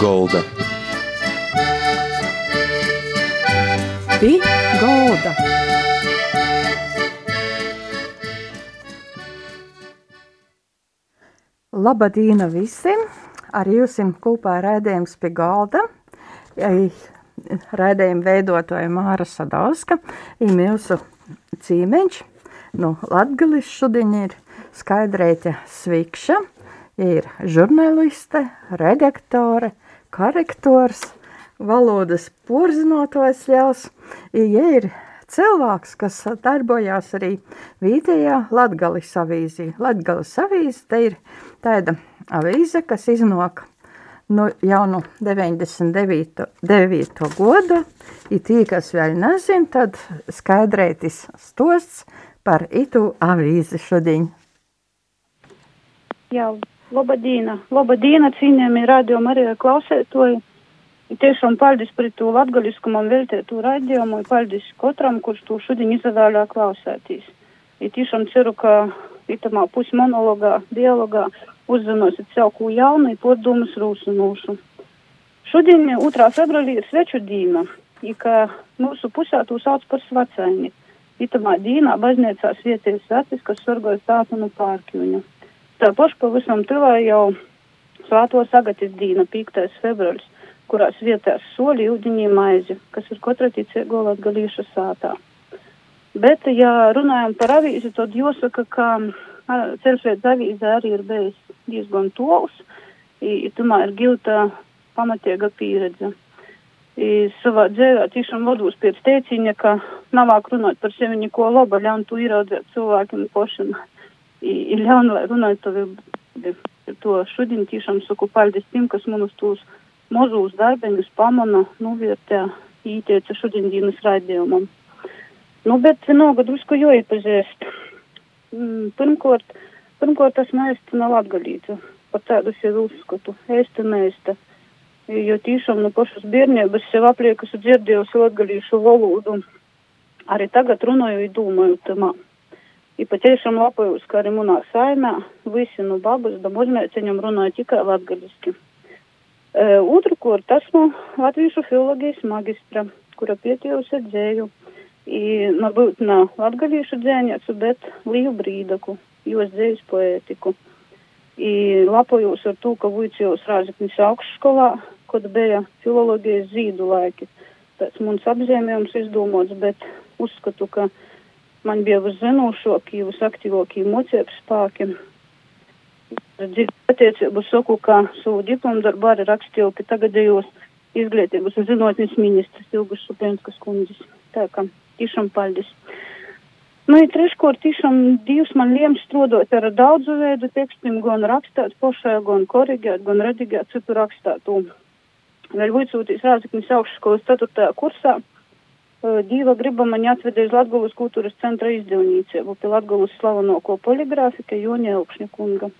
golda. Pie golda. Labadīna visiem! Ar jums kopā raidījums pie galda. Raidījuma veidotāja Māra Sadauska ir mūsu cīmeņš. Nu, Latgalis šodien ir Skaidrēķa Svikša, ir žurnāliste, redaktore, korektors, valodas porzinotājs ļaus, ja ir cilvēks, kas darbojās arī Vītējā Latgalis avīzī. Latgalis avīze te ir tāda avīze, kas iznāk nu, jau no 99. 9. gada. Ir tie, kas vēl nezina, tad skaidrētis stosts par itu avīzi šodien. Jā, labadīna, labadīna, cīnījami rādījumi arī klausētoji. Tiešām paldies par to latgaļisku man veltētu raidījumu, paldies katram, kurš to šodien izvēlē klausētīs. Ir tiešām ceru, ka itamā pusmonologā, dialogā uzzināsiet sev ko jaunu, poddomas rūsinošu. Šodien, 2. februārī, ir sveču dīna, ka mūsu pusē to sauc par svacēni. Itamā dīnā baznīcās vietējas svecis, kas sorgoja stātu no pārkjuņa. Tā paša pavisam tuvā jau svāto sagatis dīna, 5. februāris kurās vietās soļi, ūdeņi, maizi, kas ir katra ticīgo latgalīšu sātā. Bet, ja runājam par avīzi, tad jāsaka, ka ceļšveids avīze arī ir bijis diezgan tols, i, tumā ir gilta pamatīga pieredze. I, savā dzēvē tiešām vados pēc teiciņa, ka navāk runāt par sevi neko laba, ļaun tu ieraudzēt cilvēkiem pašam. I ļaun, lai runāt to, tiešām saku paldies tiem, kas manus tos mazus darbiņus pamana, novērtē, īteica šodienas raidījumam. Nu, bet vienalga drusku jo iepazīst. Pirmkārt, pirmkārt, tas mēsta nav atgalīta. Par tādu sev uzskatu. Ēsta mēsta. Jo tīšām no pašas bērnības sev apliekas dzirdējusi latgalīšu valodu. Arī tagad runāju un domāju tamā. I patiešām lapojos, ka arī munā saimē visi no babas da muzmēceņam runāja tikai latgaliski. Uh, otru kurt esmu latviešu filologijas magistra, kura pietievusi dzēju. I, varbūt nav latgalīšu dzēņēcu, bet Līju Brīdaku, jos dzējas poētiku. I lapojos ar to, ka vuicījos Rāzaknis augšskolā, kad bija filologijas zīdu laiki. Tāds mums apzīmējums izdomots, bet uzskatu, ka man bija viszinošākie, visaktīvākie mocības spēki attiecību saku, ka savu diplomu darbu arī rakstīju, ka tagadējos izglītības un zinātnes ministrs Ilgas Šupenskas kundzes. Tā kā tiešām paldies. Nu, ja treškārt tiešām Dievs man liems strādāt ar daudzu veidu tekstiem, gan rakstāt pašā, gan korigēt, gan redigēt citu rakstātu. Vēl vicūtīs Rāzaknis augšskolas 4. kursā. Dīva griba man atvedē uz Latgulas kultūras centra izdevnīcību pie Latgulas slavenoko poligrāfika Joņa Elkšņa kunga.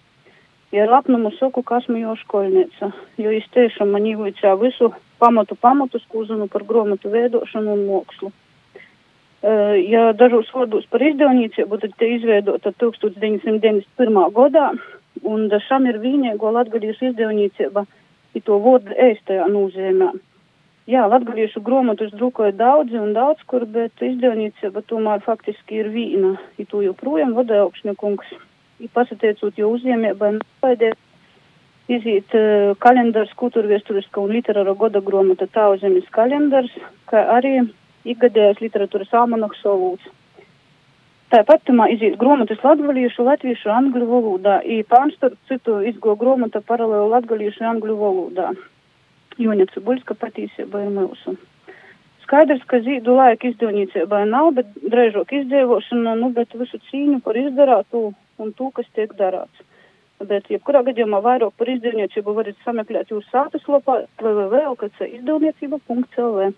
Ja ar lepnumu saku, ka esmu jau skolniece, jo es tiešām man ievicā visu pamatu pamatus, ko zinu par gromatu veidošanu un mākslu. Ja dažos vārdos par izdevniecību, tad te izveidota 1991. gadā, un šam ir vienīgo latgadījušu izdevniecība, ir to vārdu ēstajā nozīmē. Jā, latgadījušu gromatus drukoja daudzi un daudz kur, bet izdevniecība tomēr faktiski ir vīna, ir to joprojām vada augšņakungs pasateicot jau uzņēmēbai nespēdēt iziet uh, kalendārs kultūrviesturiska un literāra goda gromata Tauzemes kalendārs, kā arī ikgadējais literatūras almanaks solūts. Tāpat tamā iziet gromatas latgaliešu, latviešu, angļu valodā, i pārstarp citu izgo gromata paralēli latgaliešu angļu valodā. Joņa Cibuļska patīsība ir mūsu. Skaidrs, ka zīdu laika izdevniecībai nav, bet drēžok izdzīvošana, nu, bet visu cīņu par izdarātu un to, kas tiek darāts. Bet, jebkurā gadījumā vairāk par izdevniecību varat sameklēt jūsu sātas lopā www.lkc izdevniecība.lv.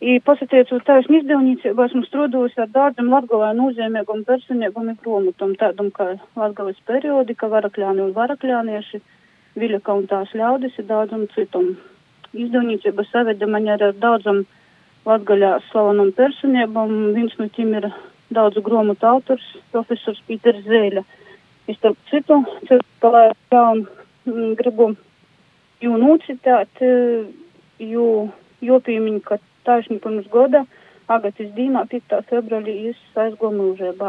I pasatiecot taisnu izdevniecību, esmu strādājusi ar daudziem latgalē nozīmīgam personīgam grāmatām, tādam kā Latgales periodika, varakļāni un varakļānieši, Viļaka un tās ļaudis ir daudzam citam. Izdevniecība saveda man arī ar daudzam Latgaļā slavenam personībam, viens no tiem ir daudzu grāmatu autors, profesors Pīters Zēļa. Es starp citu, palēkā un mm, gribu jū nocitāt, jū jopīmiņ, ka taisni pirms goda Agatis dīnā 5. februārī jis aizgo mūžībā.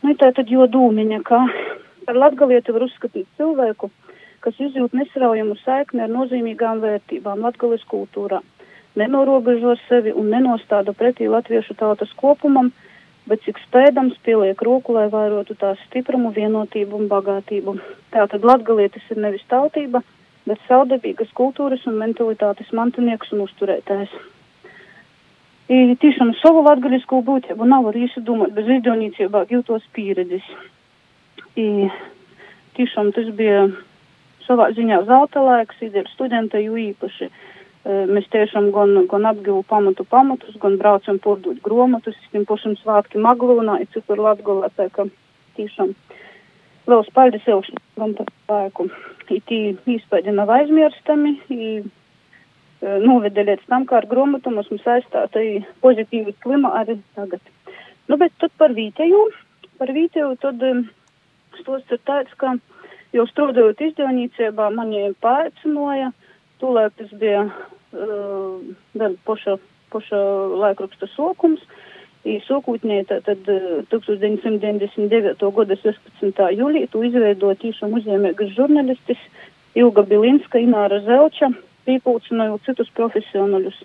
Nu, tā tad jo dūmiņa, ka par latgalieti var uzskatīt cilvēku, kas izjūt nesraujamu saikni ar nozīmīgām vērtībām latgalis kultūrā, nenorobežo sevi un nenostāda pretī latviešu tautas kopumam, bet cik spēdams pieliek roku, lai vairotu tās stiprumu, vienotību un bagātību. Tātad latgalietis ir nevis tautība, bet saudabīgas kultūras un mentalitātes mantinieks un uzturētājs. I tiešām savu latgaļisku būtību nav var izdomāt bez izdevniecībā gūtos pieredzes. I tiešām tas bija savā ziņā zelta laiks, ir studenta ju īpaši. Mēs tiešām gan, gan apgivu pamatu pamatus, gan braucam pordūt gromatus, tiem pašam svātki Maglūnā, ir citur Latgolā, tā ka tiešām liels paldies ilgšņam par laiku. I tī īspēdi nav aizmirstami, i noveda līdz tam, kā ar gromatu mums saistāta pozitīvi klima arī tagad. Nu, bet tad par vītēju, par vītēju tad stosts ir tāds, ka jau strādājot izdevniecībā mani paaicināja, tūlēk tas bija uh, vēl poša, poša laikraksta sokums. Sokūtnē tad 1999. gada 16. jūlī tu izveidoja tīšām uzņēmēgas žurnalistis Ilga Bilinska, Ināra Zelča, pīpulcinojot citus profesionāļus,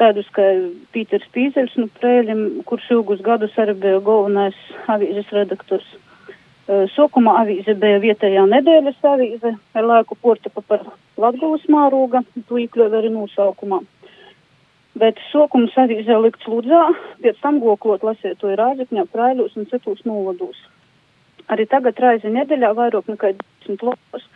tādus kā Pīters Pīzeļs, nu prēļim, kurš ilgus gadus arī bija galvenais avīzes redaktors. Sokumā avīze bija vietējā nedēļas avīze, ar laiku portika par Latgulas mārūga, tu iekļuvi arī nosaukumā. Bet sokums avīzē likts Ludzā, pēc tam goklot lasiet to ir Rāzakņā, Praiļos un citos novados. Arī tagad raizi nedēļā vairāk nekā 10 lapus,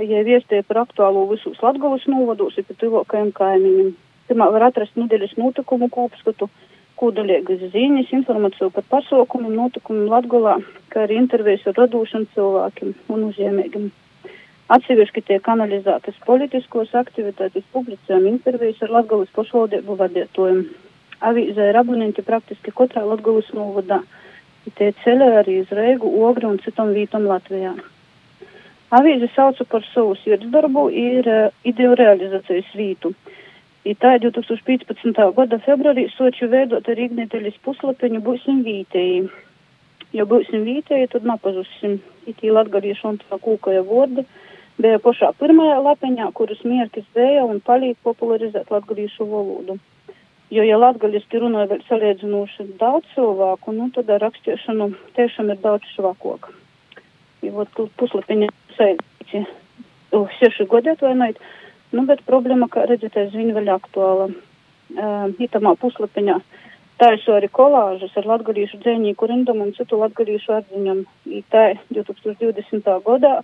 ja viestie par aktuālo visus Latgulas novados, ir pat tuvākajiem kaimiņiem. Pirmā var atrast nedēļas notikumu kopskatu kūdaļiegas ziņas, informāciju par pasaukumiem, notikumiem Latgolā, kā arī intervijas ar radošiem cilvēkiem un uzņēmējiem. Atsevišķi tiek analizētas politiskos aktivitātes, publicējam intervijas ar Latgolas pašvaldību vadītājiem. Avīzē ir abonenti praktiski katrā Latgolas novadā. Tie ceļā arī uz Reigu, Ogri un citam vītam Latvijā. Avīze sauca par savu sirdsdarbu ir uh, ideju realizācijas vītu. I tā 2015. gada februārī soču veidot ar Igniteļas puslapiņu būsim vītēji. Ja būsim vītēji, tad napazusim itī latgaliešu un tā kūkoja vordi bija pašā pirmajā lapiņā, kuras mierkis vēja un palīdz popularizēt latgalīšu valodu. Jo, ja latgaliski runāja vēl salīdzinoši daudz cilvēku, nu, tad ar rakstīšanu tiešām ir daudz švakok. Ja, vot, puslapiņa sēdīci, uh, seši gadi atvainojiet, nu, bet problēma, kā redzat, aizvien vēl aktuāla. Uh, itamā puslapiņā taisu arī kolāžas ar latgalīšu dzēnīku rindumu un citu latgalīšu atziņam. Tā 2020. gadā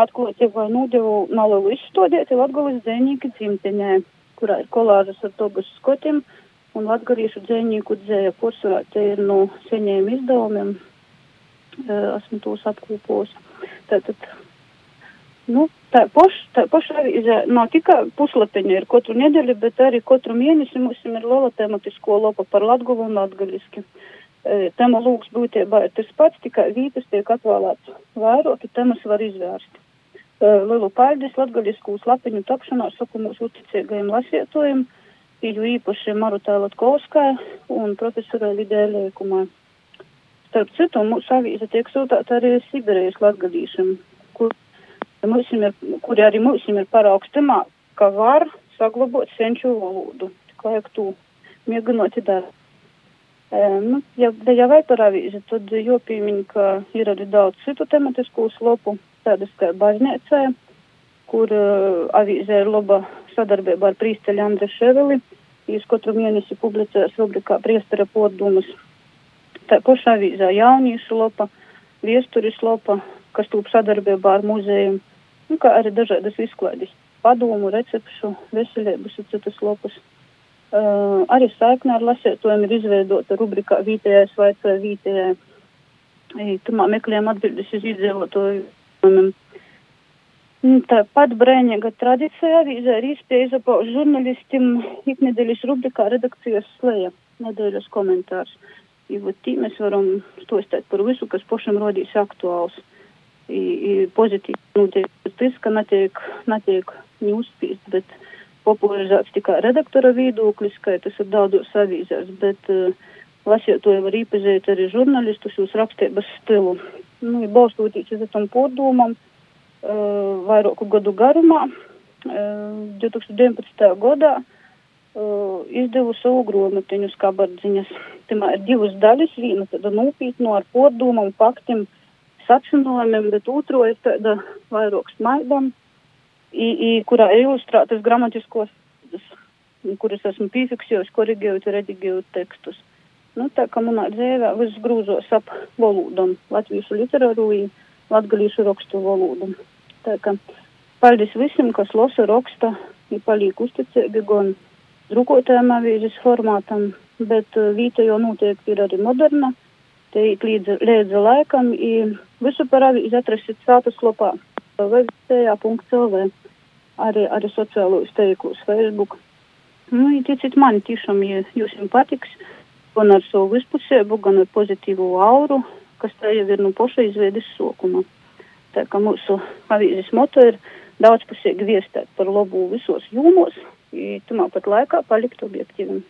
atklāti vai nodevu nelielu izstādīti Latgolas dzēnīki dzimtenē, kurā ir kolāžas ar togas skotiem un latgalīšu dzēnīku dzēja pursvarā. Te ir no seņiem izdevumiem, e, esmu tos apkūpos. Tātad, nu, tā poša, tā poša avīze nav tikai puslapiņa ir katru nedēļu, bet arī katru mēnesi mums ir liela tematisko lopa par latgulu un latgaliski. E, tema lūgs būtībā ir tas pats, tikai vītas tiek atvēlēts vairāk, temas var izvērst. Lielu paldies latgaļiskūs lapiņu tapšanā saku mūsu uzticīgajiem lasietojiem, jo īpaši Marutā Latkovskai un profesorai Lidē Lēkumai. Starp citu, mūsu avīze tiek sūtāta arī Sibirijas latgadīšiem, kur, ir, kuri arī mums ir paraugs temā, ka var saglabāt senču valodu. Tikai jak tu mēģinot dara. E, nu, ja, ja vai par avīzi, tad jopīmiņ, ka ir arī daudz citu tematisku slopu tādas kā baznīcā, kur uh, avīzē ir laba sadarbība ar prīsteļu Andri Ševeli. Viņš katru mēnesi publicēs rubrikā priestara poddumas. Tā pašā avīzē jauniešu lopa, viesturis lopa, kas tūp sadarbībā ar muzeju, nu, kā arī dažādas izklaides, padomu, recepšu, veselības un citas lopas. Uh, arī saikne ar lasētojiem ir izveidota rubrikā Vītējais vai Vītējai. Tumā meklējam atbildes uz iedzīvotāju Tāpat brēņīga tradīcija avīzē ir iespēja izapauž žurnālistim iknedēļas rubrikā redakcijas slēja nedēļas komentārs. Jo tī mēs varam stostēt par visu, kas pašam rodīs aktuāls. I, i pozitīvi notiek tas, ka netiek, netiek neuzspīst, bet popularizēts tikai redaktora viedoklis, ka tas ir daudzos avīzēs, bet uh, lasītāji var īpazīt arī žurnālistus uz rakstības stilu. Nu, balstoties uz tam pārdomam, uh, vairāku gadu garumā, uh, 2019. gadā uh, izdevu savu grāmatiņu skabardziņas. Timā ir divas daļas, viena tāda nopietna ar pārdomam, faktiem, sacinājumiem, bet otro ir tāda vairāk smaidam, i, i, kurā ir ilustrētas gramatiskos, kuras esmu piefiksējusi, korigējot, redigējot tekstus. Nu, tā kā manā dzīvē viss grūzos ap valodam, latviešu literāru un latgalīšu rakstu valodu. Tā kā paldies visiem, kas lasa raksta, ir paliek uzticīgi gan drukotājiem avīzes formātam, bet uh, vīta jau noteikti ir arī moderna, te līdz, līdz laikam, un visu par avīzi atrasit sātas lopā, vvc.lv, arī, arī sociālos teiklus Facebook. Nu, ticiet man, tiešām, ja jums patiks, gan ar savu vispusēbu, gan ar pozitīvu auru, kas tā jau ir no paša izveides sokuma. Tā kā mūsu avīzes moto ir daudzpusīgi viestēt par labu visos jūmos, tumā pat laikā palikt objektīvim.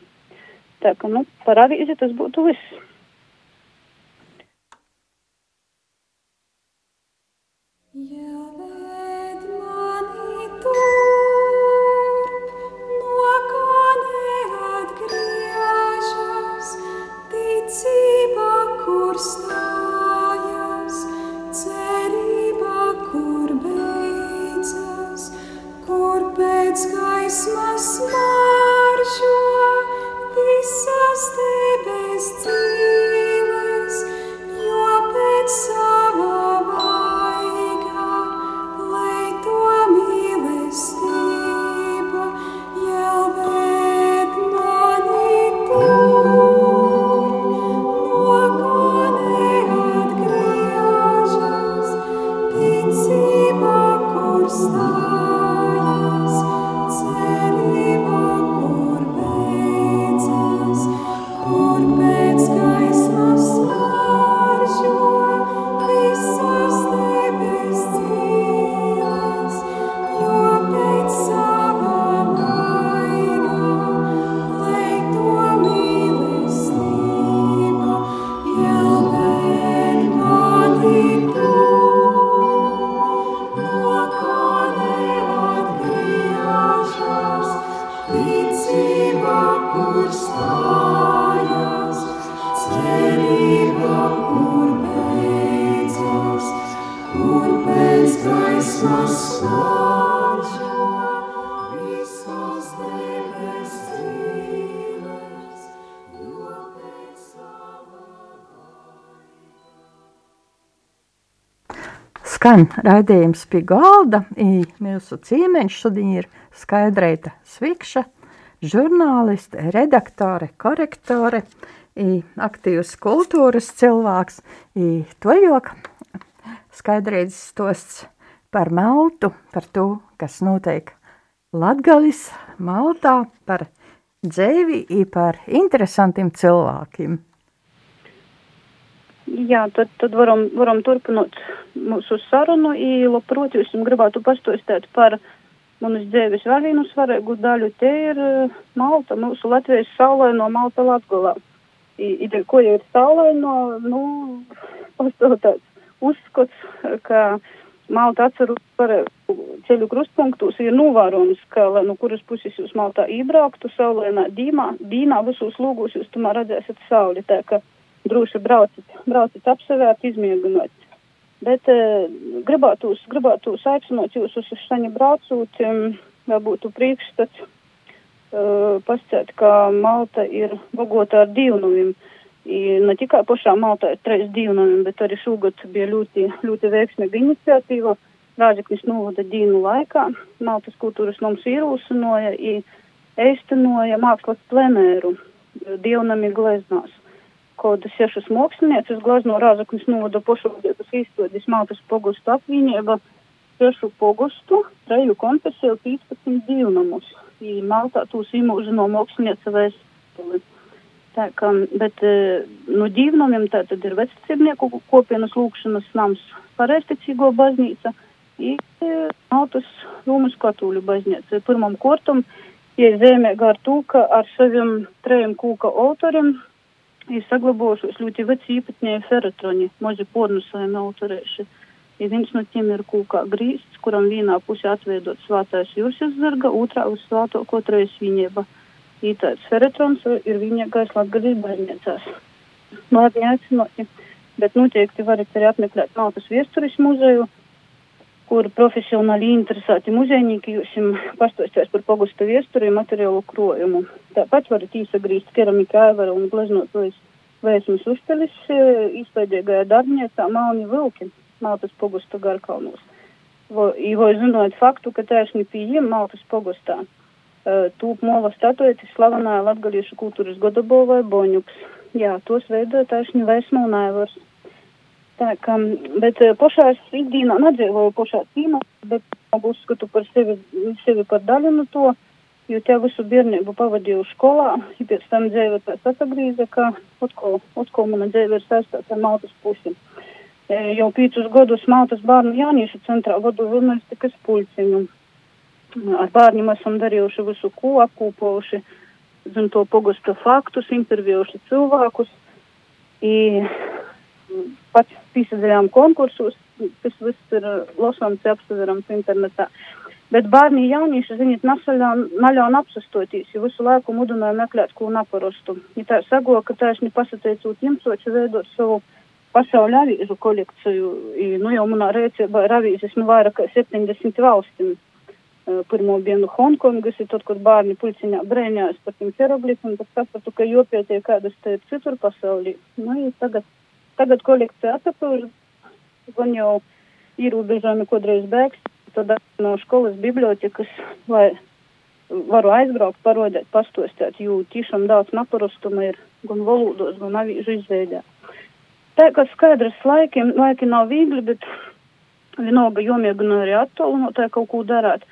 Tā kā, nu, par avīzi tas būtu viss. Ooh. Skan raidījums pie galda, mūsu ciemeņš šodien ir Skaidrēta Svikša, žurnāliste, redaktore, korektore, aktīvs kultūras cilvēks, to jok Skaidrētas stosts par Maltu, par to, kas notiek Latgalis, Maltā, par dzēvi, par interesantiem cilvēkiem. Jā, tad, tad varam, varam turpināt mūsu sarunu. Labprāt, jūs gribētu pastāstīt par manas dzīves vēl vienu svarīgu daļu. Te ir eh, Malta, mūsu Latvijas saulaino Malta Latgulā. Ideja, ko jau ir saulaino, nu, pastāv tāds uzskats, ka Malta atceru par ceļu krustpunktus ir novērojams, ka, lai no kuras puses jūs Maltā iebrauktu, saulainā dīmā, dīnā visos lūgos jūs tomēr redzēsiet sauli. Tā, ka, droši brauciet, brauciet apsevērt, izmēģinot. Bet uh, gribētu, gribētu aicināt jūs uz šani braucot, lai būtu priekšstats, uh, pasciet, ka Malta ir bagota ar divnuvim. I ne tikai pašā Maltā ir trīs divnuvim, bet arī šogad bija ļoti, ļoti veiksmīga iniciatīva. Rāģeknis novada dīnu laikā. Maltas kultūras mums ierūsinoja, īstenoja mākslas plenēru dievnami gleznās kādas sešas mākslinieces glazno Rāzaknis novada pašvaldības izstādes Maltas pogustu apvienība sešu pogustu, treju konfesiju, 15 divnamus. I Maltā tūs imūži no mākslinieca vēstuli. Tā kā, bet no dzīvnomiem tā tad ir vecticībnieku kopienas lūkšanas nams pareisticīgo baznīca i Maltas Rūmas katoļu baznīca. Pirmam kortam, ja zemē gar to, ka ar saviem trejiem kūka autoriem ir saglabojušies ļoti veci īpatņēji feratroni, mazi pornusājumi autorēši. Ja viens no tiem ir kūkā grīsts, kuram vienā pusē atveidot svātais jūras zarga, otrā uz svāto kotrais viņieba. Ītais Feretons ir viņniekais Latgadīs baļņiecās. Lātņi aicinoši, bet noteikti varat arī apmeklēt Maltas viesturis muzeju, kur profesionāli interesēti muzeinieki jūs pastostēs par pagustu viesturi un materiālu krojumu. Tāpat varat īsagrīzt keramika ēvara un gleznotojas vēsmas uzpelis izpēdīgajā darbniecā Malni Vilki, Maltas pogusta garkalnos. Vo, jo zinot faktu, ka taisni pieejam Maltas pogustā tūp mova statuetis slavenā latgaliešu kultūras godabovai Boņuks. Jā, tos veidoja taisni Vēsma un Aivars. Tā kā, bet uh, pošās ikdīnā nedzīvoju pošā cīmā, bet uzskatu par sevi, sevi par daļu no to, jo te visu bērnību pavadīju skolā, ja pēc tam dzīve pēc atgrīza, ka atkal, atkal mana dzīve ir saistāta ar Maltas pusi. Jau piecus gadus Maltas bērnu jauniešu centrā vadu žurnālistikas pulciņu. Ar bērniem esam darījuši visu, ko apkūpojuši, zin to pogusta faktus, intervjuši cilvēkus. I pats piesaistījām konkursus, tas viss ir lasāms, apstāverams internetā. Bet bērni jaunieši, ziniet, naļaun apsastotīs, jo visu laiku mudināja meklēt, ko naparastu. Ja tā sago, ka taisni pasateicot jums, soči veidot savu pasaules avīžu kolekciju. I, nu, jau manā rēcībā ir avīzes nu vairāk kā 70 valstīm. Pirmo dienu Hongkongas, ir tad, kur bērni puļciņā brēņājas par tiem hieroglifiem, tad sapratu, ka jopietiek kādas te ir citur pasaulī. Nu, ja tagad, tagad kolekcija atapūž, gan jau ierobežojumi kodreiz bēgs, tad no skolas bibliotekas, lai varu aizbraukt, parodēt, pastostēt, jo tiešām daudz naparostuma ir gan valodos, gan avīžu izveidē. Tā kā skaidrs laikiem, laiki nav viegli, bet vienalga jomēģina arī attālinot, tā kaut ko darāt.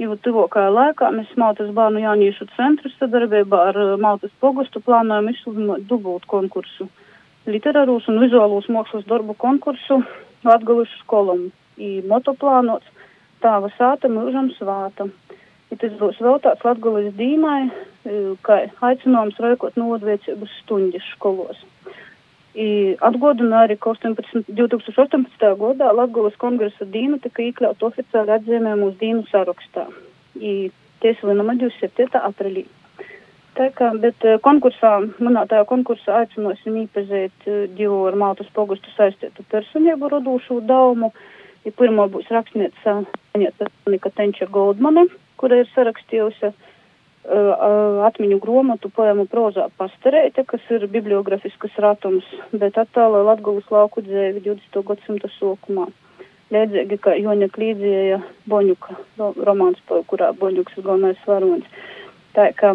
Jo tuvākajā laikā mēs Maltas bērnu jauniešu centru sadarbībā ar Maltas pogustu plānojam izsludināt dubult konkursu. Literārūs un vizuālūs mākslas darbu konkursu Latgalušu skolam. I motoplānots tāva sāta mūžam svāta. Ja tas būs vēl tāds Latgalis dīnai, kā aicinājums raikot nodviecības stundas skolos. I atgādina arī, ka 18, 2018. gadā Latvijas kongresa dīna tika iekļauta oficiāli atzīmējumu uz dīnu sarakstā. I tieslinama 27. aprīlī. Tā kā, bet konkursā, manā tajā konkursā aicinosim īpazēt divu ar Maltas pogustu saistītu personību rodūšu daumu. Ja pirmo būs rakstniece Aņeta Tenča Goldmane, kura ir sarakstījusi atmiņu grāmatu poemu prozā pastarēte, kas ir bibliografiskas ratums, bet attālē Latgulas lauku dzēvi 20. gadsimta sākumā. Līdzīgi kā Joņa Klīdzieja Boņuka romāns, kurā Boņuks ir galvenais varonis. Tā kā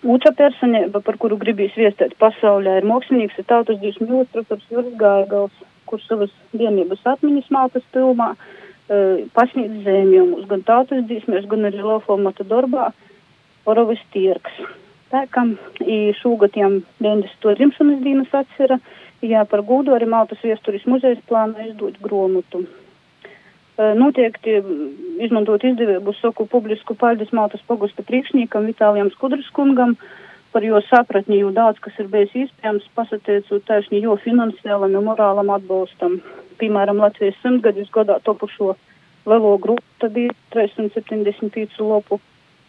Otra personība, par kuru gribīs viestēt pasaulē, ir mākslinieks, ir tautas dzīves mīlestības profesors Juris Gaigals, kurš savas dienības atmiņas Maltas pilmā uh, pasniedz zēmjumus gan tautas dzīves, gan arī Lofomata darbā. Uh, Orovas tirgs. Kā šogad jām 90. dzimšanas dienas atcera, jā, par gūdu arī Maltas viesturis muzejs plāno izdot gromutu. Noteikti izmantot izdevību saku publisku paldies Maltas pogusta priekšniekam Vitālijam Skudriskungam par jo sapratni, jo daudz, kas ir bijis iespējams, pasateicot taisni jo finansiālam un morālam atbalstam. Piemēram, Latvijas simtgadus gadā topušo lielo grupu, bija 375 lopu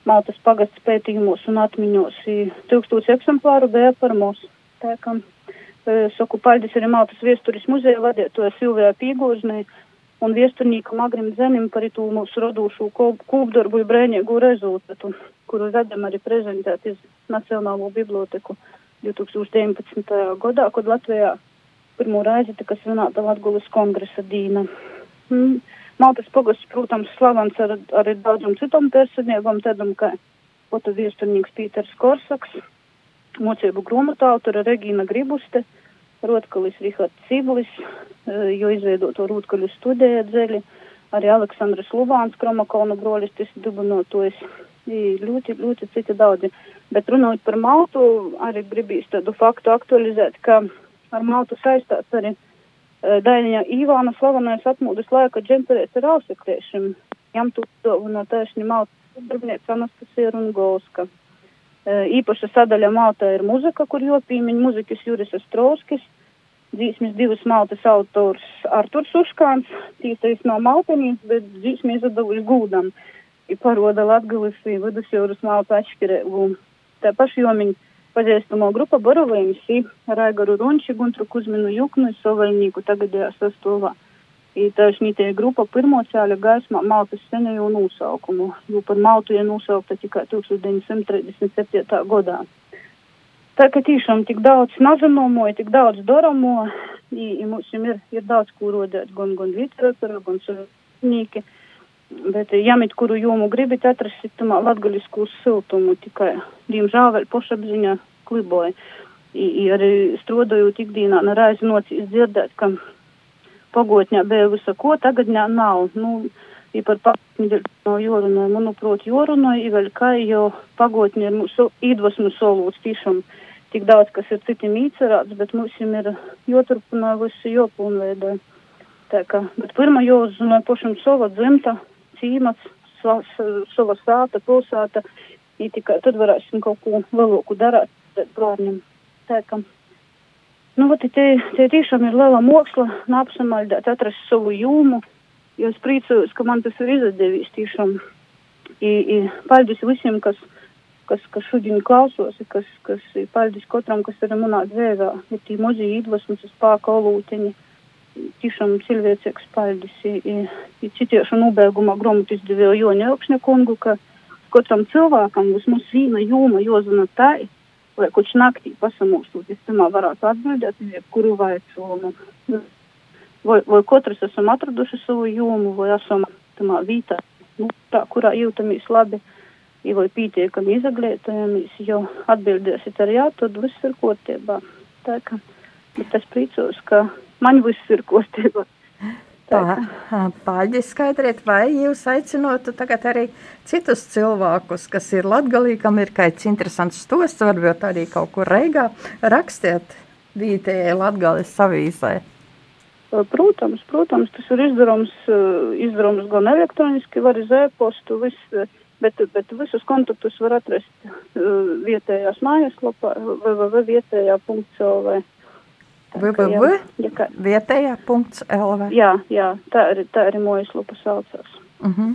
Maltas pagasts pētījumos un atmiņos. Tūkstoši eksemplāru bija par mūsu. Kā e, saku paldies arī Maltas viesturis muzeja vadītoja Silvijā Pīgožnai un viesturnīkam Agrim Zenim par itū mūsu rodūšu kūpdarbu brēņēgu rezultātu, kuru vedam arī prezentēt iz Nacionālo biblioteku 2019. gadā, kad Latvijā pirmo reizi tika svinēta Latgulas kongresa dīna. Mm. Maltas pogasts, protams, slavens ar, ar daudzam citam personībam, tādam kā Ota viesturnieks Pīters Korsaks, mocību gromatu autora Regīna Gribuste, Rotkalis Rihards Ciblis, e, jo izveidoto Rotkaļu studēja dzeļi, arī Aleksandrs Lubāns, Kromakona brolis, tas dubinotojas, i ļoti, ļoti citi daudzi. Bet runājot par Maltu, arī gribīs tādu faktu aktualizēt, ka ar Maltu saistās arī uh, Dainiņa Īvāna slavenais atmūdas laika džemperēts ar ausekliešiem. Jam tu no tēšņa Maltu darbinieks Anastasija Rungolska. Uh, īpaša sadaļa Maltā ir muzika, kur jopīmiņ muzikas Juris Ostrovskis dzīsmes divas maltas autors Arturs Uškāns, tīsais no Malpenīs, bet dzīsmi izdevuši gūdam. I paroda Latgalis i vidusjūras maltu atšķirību. Tā paši jomiņi pazīstamo grupa Borovējums i Raigaru Runči, Guntru Kuzminu Juknu i Sovaļnīku tagadējā sastovā. I taisnī tie grupa pirmo ceļa gaismā Maltas senējo nosaukumu, jo par Maltu ir nosaukta tikai 1937. gadā. Tā kā tiešām tik daudz nazanomo, tik daudz doramo, i, i mums ir, ir daudz, ko rodēt, gan, gan literatūra, gan savnīki. Bet, ja mit kuru jomu gribat atrast, tamā latgaļisku siltumu, tikai, diemžēl, vēl pošapziņā kliboja. I, i arī strodojot ikdienā, nereiz nocīs dzirdēt, ka pagotņā bija visa ko, tagadņā nav. Nu, i par pagotņu no jorunai, manuprāt, jorunai, i vēl kā, jo pagotņi ir mūsu iedvesmu solūts tiešām tik daudz, kas ir citiem īcerāts, bet mums ir joturpinā visu jopūnveidē. Tā kā, bet pirmā jāuzzina pašam sava dzimta, cīmats, sava sāta, pilsēta, i tikai tad varēsim kaut ko vēloku darāt bērniem. Tā kā, nu, vat, te, te tiešām ir liela moksla, nāpsamaldēt, atrast savu jūmu, jo es priecājos, ka man tas ir izdevies tiešām. I, i, paldies visiem, kas kas, kas šodien klausos, kas, kas ir paldies katram, kas ir manā dzēvē, ir tī mozi iedvesmas uz pāka olūteņi. Tiešām cilvēcīgs paldies. Ir citiešu nobeigumā gromatu izdevēju Joņa Elkšņa kungu, ka katram cilvēkam vismaz vīna jūma jozina tai, lai kurš naktī pasamūstot, es tamā varētu atbildēt, kuru vaicojumu. Vai, vai katrs esam atraduši savu jūmu, vai esam tamā vītā, nu, tā, kurā jūtamies labi ja vai pietiekami izglītojamies, jo atbildēsit ar jā, tad viss ir kārtībā. Tā kā, bet es priecos, ka man viss ir kārtībā. Paldies, skaidriet, vai jūs aicinotu tagad arī citus cilvēkus, kas ir latgalī, kam ir kāds interesants stosts, varbūt arī kaut kur reigā, rakstiet vietējai latgalis savīzē. Protams, protams, tas ir izdarams, izdarams gan elektroniski, var iz e-postu, viss bet, bet visus kontaktus var atrast uh, vietējās mājaslapā www.vietējā.lv. Jā, jā, tā arī, tā arī mājaslapa saucās. Uh mhm. -huh.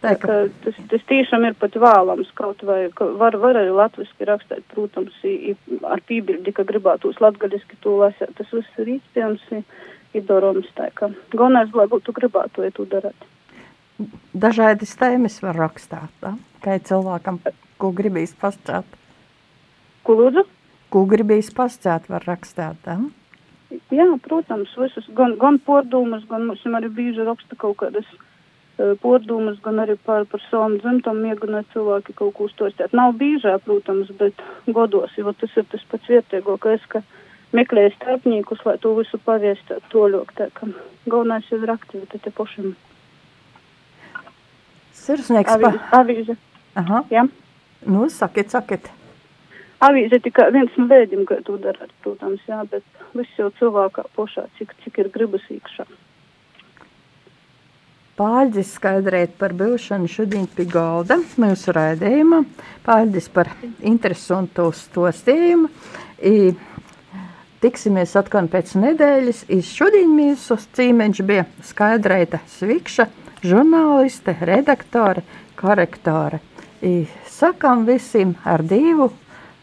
Tā, ka... tas, tas tiešām ir pat vēlams kaut vai, var, var arī latviski rakstīt, protams, i, i, ar pībildi, ka gribētos latgaliski to lasēt. Tas viss ir īstens, ir darams tā, ka galvenais, lai būtu gribētu, ja to darāt dažādas tēmas var rakstīt. Da? Kā cilvēkam, ko gribīs pastāstīt? Ko lūdzu? Ko gribīs pastāstīt, var rakstīt. Da? Jā, protams, visus, gan, gan pordumus, gan mums arī bieži raksta kaut kādas uh, pordumus, gan arī par, par savam dzimtam iegunēt cilvēki kaut ko uztostēt. Nav biežā, protams, bet godos, jo tas ir tas pats vietēgākais, ka meklēja starpniekus, lai to visu paviestētu toļok. Tā ka galvenais ir aktivitāte pašam. Sirsnieks. Avīze. Avīze. Aha. Jā. Nu, sakiet, sakiet. Avīze tikai viens no veidiem, kā to darāt, protams, jā, bet viss jau cilvēkā pošā, cik, cik ir gribas īkšā. Paldies skaidrēt par būšanu šodien pie galda mūsu raidījumā. Paldies par interesantu stostījumu. I, tiksimies atkal pēc nedēļas. I šodien mūsu cīmeņš bija skaidrēta svikša žurnāliste, redaktore, korektore. I sakām visiem ar divu,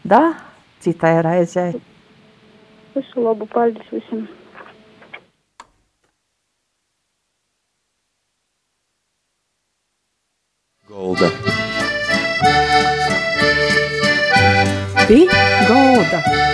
da, citai reizē. Visu labu, paldies visiem! Golda. Pi golda.